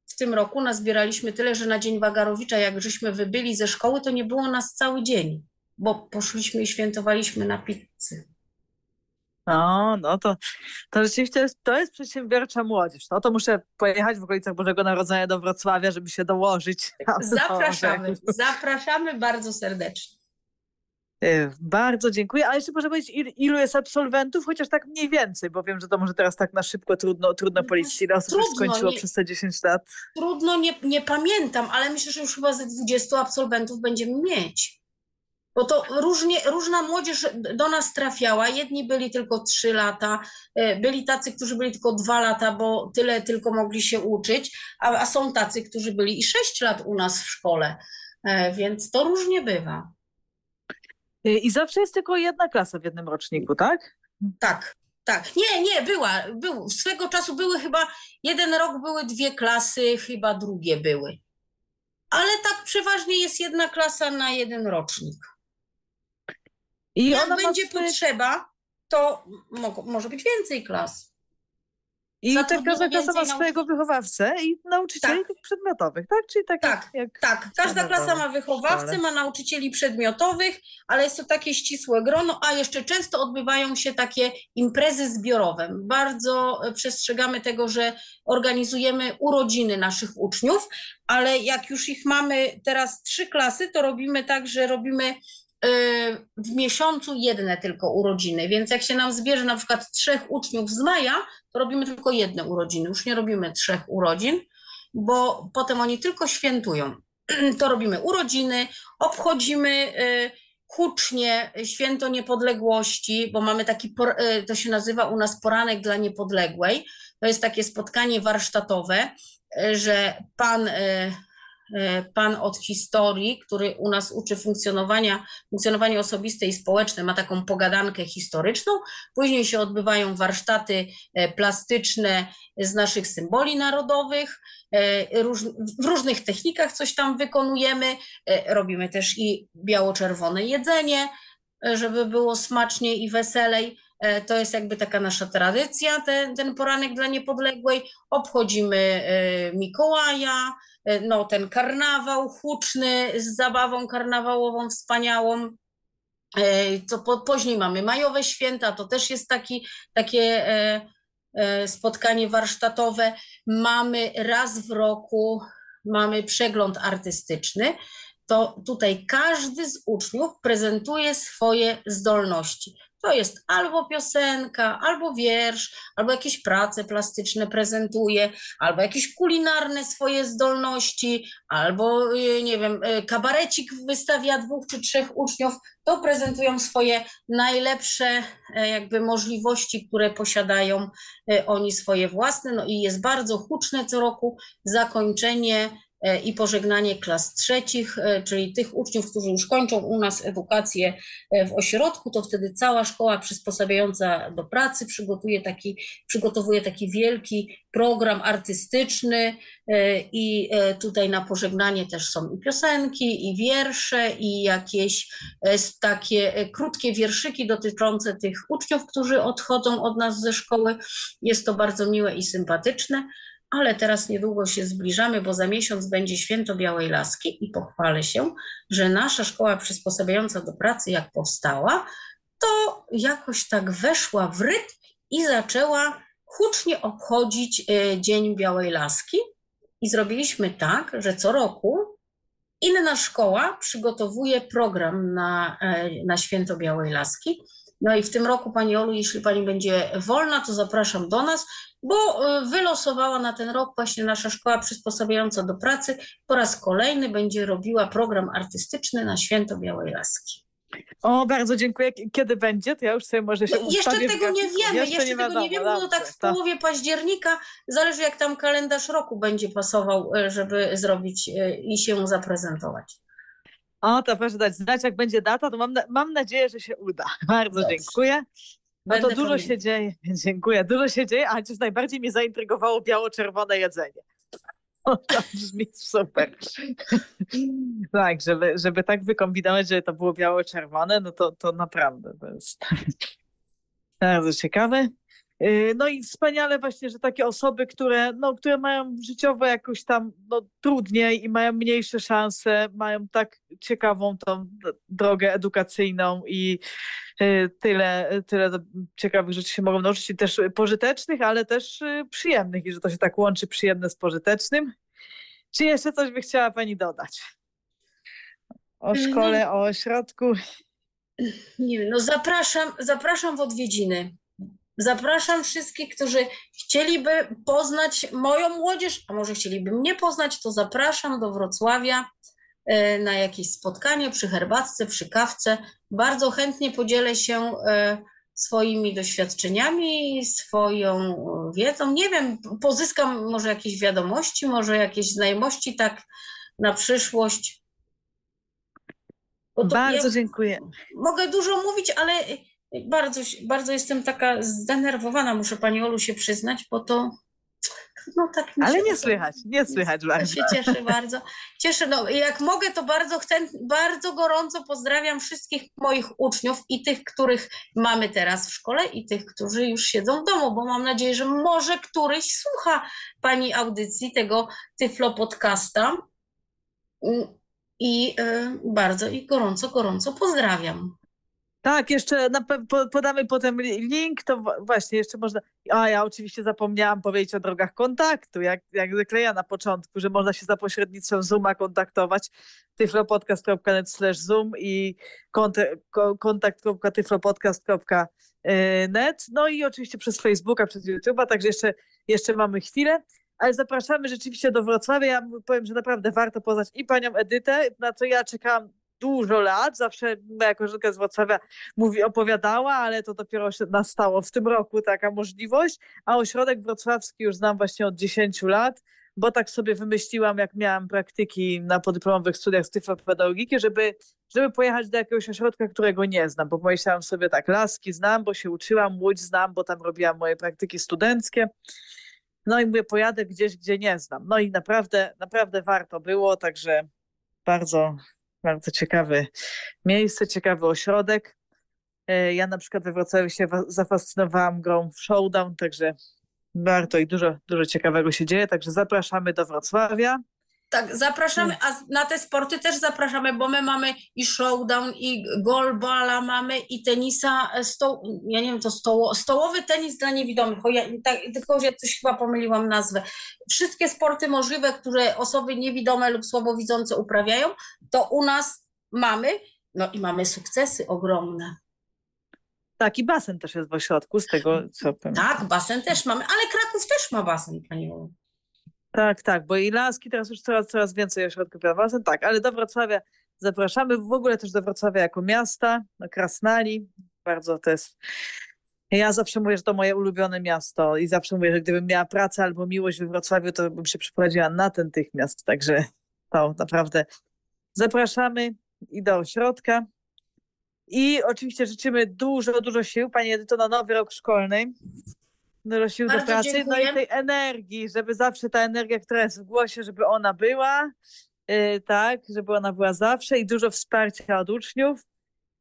W tym roku nazbieraliśmy tyle, że na Dzień Wagarowicza, jak żeśmy wybyli ze szkoły, to nie było nas cały dzień, bo poszliśmy i świętowaliśmy na pizzy. O, no to, to rzeczywiście to jest przedsiębiorcza młodzież. No to muszę pojechać w okolicach Bożego Narodzenia do Wrocławia, żeby się dołożyć. Zapraszamy, zapraszamy bardzo serdecznie. Y, bardzo dziękuję. Ale jeszcze proszę powiedzieć, ilu jest absolwentów, chociaż tak mniej więcej, bo wiem, że to może teraz tak na szybko trudno, trudno policzyć, ile osób trudno, skończyło nie, przez te 10 lat. Trudno, nie, nie pamiętam, ale myślę, że już chyba ze 20 absolwentów będziemy mieć. Bo to różnie, różna młodzież do nas trafiała. Jedni byli tylko 3 lata, y, byli tacy, którzy byli tylko 2 lata, bo tyle tylko mogli się uczyć, a, a są tacy, którzy byli i 6 lat u nas w szkole. E, więc to różnie bywa. Y, I zawsze jest tylko jedna klasa w jednym roczniku, tak? Tak, tak. Nie, nie, była. Był. Swego czasu były chyba, jeden rok były dwie klasy, chyba drugie były. Ale tak przeważnie jest jedna klasa na jeden rocznik. I Jak będzie potrzeba, to mo może być więcej klas. I ta każda klasa ma swojego wychowawcę i nauczycieli tak. przedmiotowych, tak? Czyli tak, tak, jak, jak tak. Każda klasa ma wychowawcę, ma nauczycieli przedmiotowych, ale jest to takie ścisłe grono, a jeszcze często odbywają się takie imprezy zbiorowe. Bardzo e, przestrzegamy tego, że organizujemy urodziny naszych uczniów, ale jak już ich mamy teraz trzy klasy, to robimy tak, że robimy w miesiącu jedne tylko urodziny, więc jak się nam zbierze na przykład trzech uczniów z maja, to robimy tylko jedne urodziny, już nie robimy trzech urodzin, bo potem oni tylko świętują. To robimy urodziny, obchodzimy y, hucznie święto niepodległości, bo mamy taki, y, to się nazywa u nas poranek dla niepodległej. To jest takie spotkanie warsztatowe, y, że pan pan od historii, który u nas uczy funkcjonowania, funkcjonowania osobiste i społeczne, ma taką pogadankę historyczną. Później się odbywają warsztaty e, plastyczne z naszych symboli narodowych. E, w różnych technikach coś tam wykonujemy. Robimy też i biało-czerwone jedzenie, żeby było smaczniej i weselej. To jest jakby taka nasza tradycja, ten, ten poranek dla niepodległej. Obchodzimy Mikołaja, E, no, ten karnawał huczny z zabawą karnawałową wspaniałą. To e, po, później mamy majowe święta, to też jest taki, takie e, spotkanie warsztatowe. Mamy raz w roku mamy przegląd artystyczny. To tutaj każdy z uczniów prezentuje swoje zdolności. To jest albo piosenka, albo wiersz, albo jakieś prace plastyczne prezentuje, albo jakieś kulinarne swoje zdolności, albo y, nie wiem, y, kabarecik wystawia dwóch czy trzech uczniów, to prezentują swoje najlepsze e, jakby możliwości, które posiadają e, oni swoje własne. No i jest bardzo huczne co roku zakończenie i pożegnanie klas trzecich, e, czyli tych uczniów, którzy już kończą u nas edukację e, w ośrodku, to wtedy cała szkoła przysposabiająca do pracy przygotuje taki, przygotowuje taki wielki program artystyczny i tutaj na pożegnanie też są i piosenki, i wiersze, i jakieś takie krótkie wierszyki dotyczące tych uczniów, którzy odchodzą od nas ze szkoły. Jest to bardzo miłe i sympatyczne ale teraz niedługo się zbliżamy, bo za miesiąc będzie święto Białej Laski i pochwalę się, że nasza szkoła przysposabiająca do pracy, jak powstała, to jakoś tak weszła w rytm i zaczęła hucznie obchodzić e, Dzień Białej Laski. I zrobiliśmy tak, że co roku inna szkoła przygotowuje program na, e, na święto Białej Laski. No i w tym roku, Pani Olu, jeśli Pani będzie wolna, to zapraszam do nas bo y, wylosowała na ten rok właśnie nasza szkoła przysposabiająca do pracy. Po raz kolejny będzie robiła program artystyczny na Święto Białej Laski. O, bardzo dziękuję. Kiedy będzie? To ja już sobie może się no, Jeszcze tego nie wiemy, jeszcze, jeszcze nie tego wiadomo, nie wiemy, bo tak w połowie października, zależy jak tam kalendarz roku będzie pasował, y, żeby zrobić y, i się zaprezentować. O, to proszę dać znać, jak będzie data, to mam, mam nadzieję, że się uda. Bardzo Dobrze. dziękuję. No to dużo się dzieje, dziękuję, dużo się dzieje, a chociaż najbardziej mnie zaintrygowało biało-czerwone jedzenie. O, to brzmi super. tak, żeby, żeby tak wykombinować, że to było biało-czerwone, no to, to naprawdę to jest bardzo ciekawe. Y, No i wspaniale właśnie, że takie osoby, które, no, które mają życiowo jakoś tam no, trudniej i mają mniejsze szanse, mają tak ciekawą tą drogę edukacyjną i y, tyle, tyle ciekawych rzeczy się mogą nauczyć też pożytecznych, ale też y, przyjemnych i że to się tak łączy przyjemne z pożytecznym. Czy jeszcze coś by chciała Pani dodać? O No- szkole, o ośrodku. Nie wiem, no zapraszam, zapraszam w odwiedziny. Zapraszam wszystkich, którzy chcieliby poznać moją młodzież, a może chcieliby mnie poznać, to zapraszam do Wrocławia e, na jakieś spotkanie przy herbatce, przy kawce. Bardzo chętnie podzielę się e, swoimi doświadczeniami, swoją e, wiedzą. Nie wiem, pozyskam może jakieś wiadomości, może jakieś znajomości tak na przyszłość. Bardzo dziękuję. mogę dużo mówić, ale bardzo, bardzo jestem taka zdenerwowana, muszę Pani Olu się przyznać, bo to no tak mi Ale nie to- słychać, nie słychać bardzo. się cieszę bardzo. Cieszę, no jak mogę, to bardzo chcę, bardzo gorąco pozdrawiam wszystkich moich uczniów i tych, których mamy teraz w szkole i tych, którzy już siedzą w domu, bo mam nadzieję, że może któryś słucha Pani audycji tego Tyflo Podcasta. I y, bardzo i gorąco, gorąco pozdrawiam. Tak, jeszcze podamy potem li- link, to właśnie jeszcze można. A ja oczywiście zapomniałam powiedzieć o drogach kontaktu, jak, jak zwykle ja na początku, że można się za pośrednictwem Zooma kontaktować. tyflopodcast.net slash zoom i kont- ko- kontakt.tyflopodcast.net. No i oczywiście przez Facebooka, przez YouTube'a, także jeszcze, jeszcze mamy chwilę. Ale zapraszamy rzeczywiście do Wrocławia. Ja powiem, że naprawdę warto poznać i panią Edytę, na co ja czekałam dużo lat. Zawsze moja koleżanka z Wrocławia mówi, opowiadała, ale to dopiero się nastało w tym roku taka możliwość. A ośrodek wrocławski już znam właśnie od 10 lat, bo tak sobie wymyśliłam, jak miałam praktyki na podyplomowych studiach z tyflopedagogiki, żeby, żeby pojechać do jakiegoś ośrodka, którego nie znam, bo pomyślałam sobie tak, Laski znam, bo się uczyłam, Łódź znam, bo tam robiłam moje praktyki studenckie. No i mówię, pojadę gdzieś, gdzie nie znam. No i naprawdę, naprawdę warto było, także bardzo, bardzo ciekawe miejsce, ciekawy ośrodek. E, Ja na przykład we Wrocławiu się wa- zafascynowałam grą w Showdown, także warto i dużo, dużo ciekawego się dzieje, także zapraszamy do Wrocławia. Tak, zapraszamy, a na te sporty też zapraszamy, bo my mamy i showdown, i golbala mamy, i tenisa, e, stoł, ja nie wiem, to stoło, stołowy tenis dla niewidomych, ja, tak, tylko że coś chyba pomyliłam nazwę. Wszystkie sporty możliwe, które osoby niewidome lub słabowidzące uprawiają, to u nas mamy, no i mamy sukcesy ogromne. Tak, i basen też jest w ośrodku, z tego co pamiętam. Tak, basen też mamy, ale Kraków też ma basen, Pani. Tak, tak, bo i Laski teraz już coraz, coraz więcej ośrodków basen, tak, ale do Wrocławia zapraszamy, w ogóle też do Wrocławia jako miasta, do Krasnali, bardzo to jest, ja zawsze mówię, że to moje ulubione miasto i zawsze mówię, że gdybym miała pracę albo miłość we Wrocławiu, to bym się przeprowadziła natychmiast, także to naprawdę zapraszamy i do ośrodka. I oczywiście życzymy dużo, dużo sił, Pani Edyto, na nowy rok szkolny. Sił do pracy, no i tej energii, żeby zawsze ta energia, która jest w głosie, żeby ona była, yy, tak, żeby ona była zawsze i dużo wsparcia od uczniów.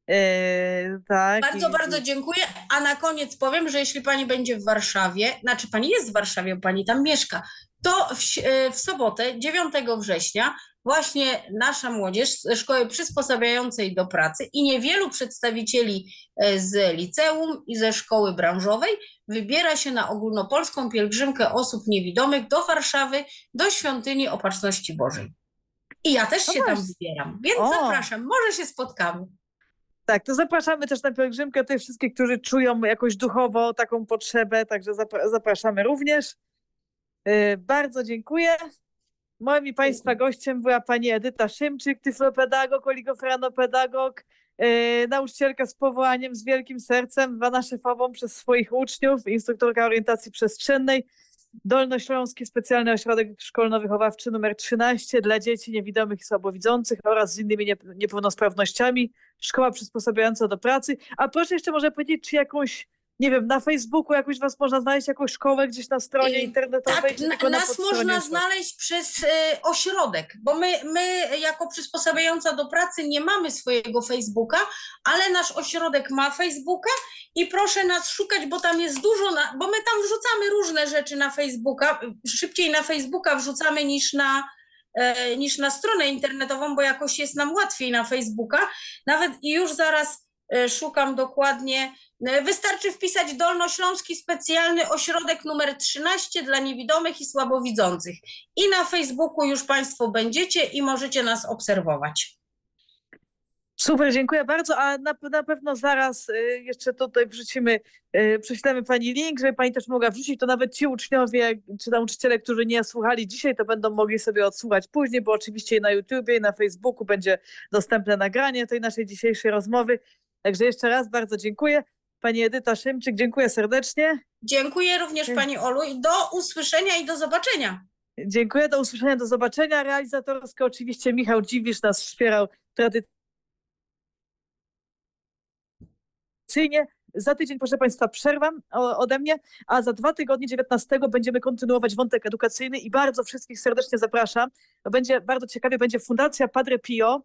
Yy, tak. Bardzo, i, bardzo dziękuję. A na koniec powiem, że jeśli pani będzie w Warszawie, znaczy pani jest w Warszawie, bo pani tam mieszka, to w, e, w sobotę, 9 września, właśnie nasza młodzież ze szkoły przysposabiającej do pracy i niewielu przedstawicieli e, z liceum i ze szkoły branżowej wybiera się na ogólnopolską pielgrzymkę osób niewidomych do Warszawy, do świątyni Opatrzności Bożej. I ja też No się tam wybieram, więc O. zapraszam, może się spotkamy. Tak, to zapraszamy też na pielgrzymkę tych wszystkich, którzy czują jakoś duchowo taką potrzebę, także zapra- zapraszamy również. Yy, bardzo dziękuję. Moim i Państwa gościem była pani Edyta Szymczyk, tyflopedagog, oligofrenopedagog, yy, nauczycielka z powołaniem, z wielkim sercem, zwana szefową przez swoich uczniów, instruktorka orientacji przestrzennej, Dolnośląski Specjalny Ośrodek Szkolno-Wychowawczy nr 13 dla dzieci niewidomych i słabowidzących oraz z innymi niep- niepełnosprawnościami. Szkoła przysposabiająca do pracy. A proszę jeszcze może powiedzieć, czy jakąś nie wiem, na Facebooku jakoś was można znaleźć, jakąś szkołę gdzieś na stronie internetowej? Tak, na, nas można znaleźć przez e, ośrodek, bo my, my jako przysposabiająca do pracy nie mamy swojego Facebooka, ale nasz ośrodek ma Facebooka i proszę nas szukać, bo tam jest dużo, na, bo my tam wrzucamy różne rzeczy na Facebooka, szybciej na Facebooka wrzucamy niż na, e, niż na stronę internetową, bo jakoś jest nam łatwiej na Facebooka. Nawet i już zaraz szukam dokładnie. E, Wystarczy wpisać Dolnośląski Specjalny Ośrodek numer 13 dla niewidomych i słabowidzących. I na Facebooku już Państwo będziecie i możecie nas obserwować. Super, dziękuję bardzo, a na, na pewno zaraz y, jeszcze tutaj wrzucimy, y, prześlemy Pani link, żeby Pani też mogła wrzucić, to nawet ci uczniowie czy nauczyciele, którzy nie słuchali dzisiaj, to będą mogli sobie odsłuchać później, bo oczywiście na YouTubie i na Facebooku będzie dostępne nagranie tej naszej dzisiejszej rozmowy. Także jeszcze raz bardzo dziękuję. Pani Edyta Szymczyk, dziękuję serdecznie. Dziękuję również Pani Olu i do usłyszenia i do zobaczenia. Dziękuję, do usłyszenia, do zobaczenia. Realizatorsko oczywiście Michał Dziwisz nas wspierał tradycyjnie. Za tydzień, proszę Państwa, przerwa o- ode mnie, a za dwa tygodnie, 19, będziemy kontynuować wątek edukacyjny i bardzo wszystkich serdecznie zapraszam. Będzie bardzo ciekawie, będzie Fundacja Padre Pio,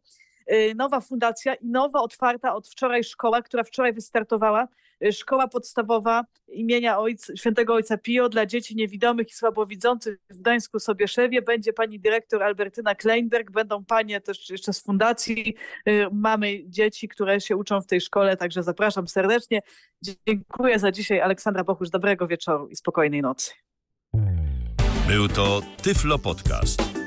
nowa fundacja i nowa otwarta od wczoraj szkoła, która wczoraj wystartowała. Y, Szkoła podstawowa imienia ojc, świętego ojca Pio dla dzieci niewidomych i słabowidzących w Gdańsku Sobieszewie. Będzie pani dyrektor Albertyna Kleinberg, będą panie też jeszcze z fundacji. Y, Mamy dzieci, które się uczą w tej szkole, także zapraszam serdecznie. Dziękuję za dzisiaj. Aleksandra Bochusz, dobrego wieczoru i spokojnej nocy. Był to Tyflo Podcast.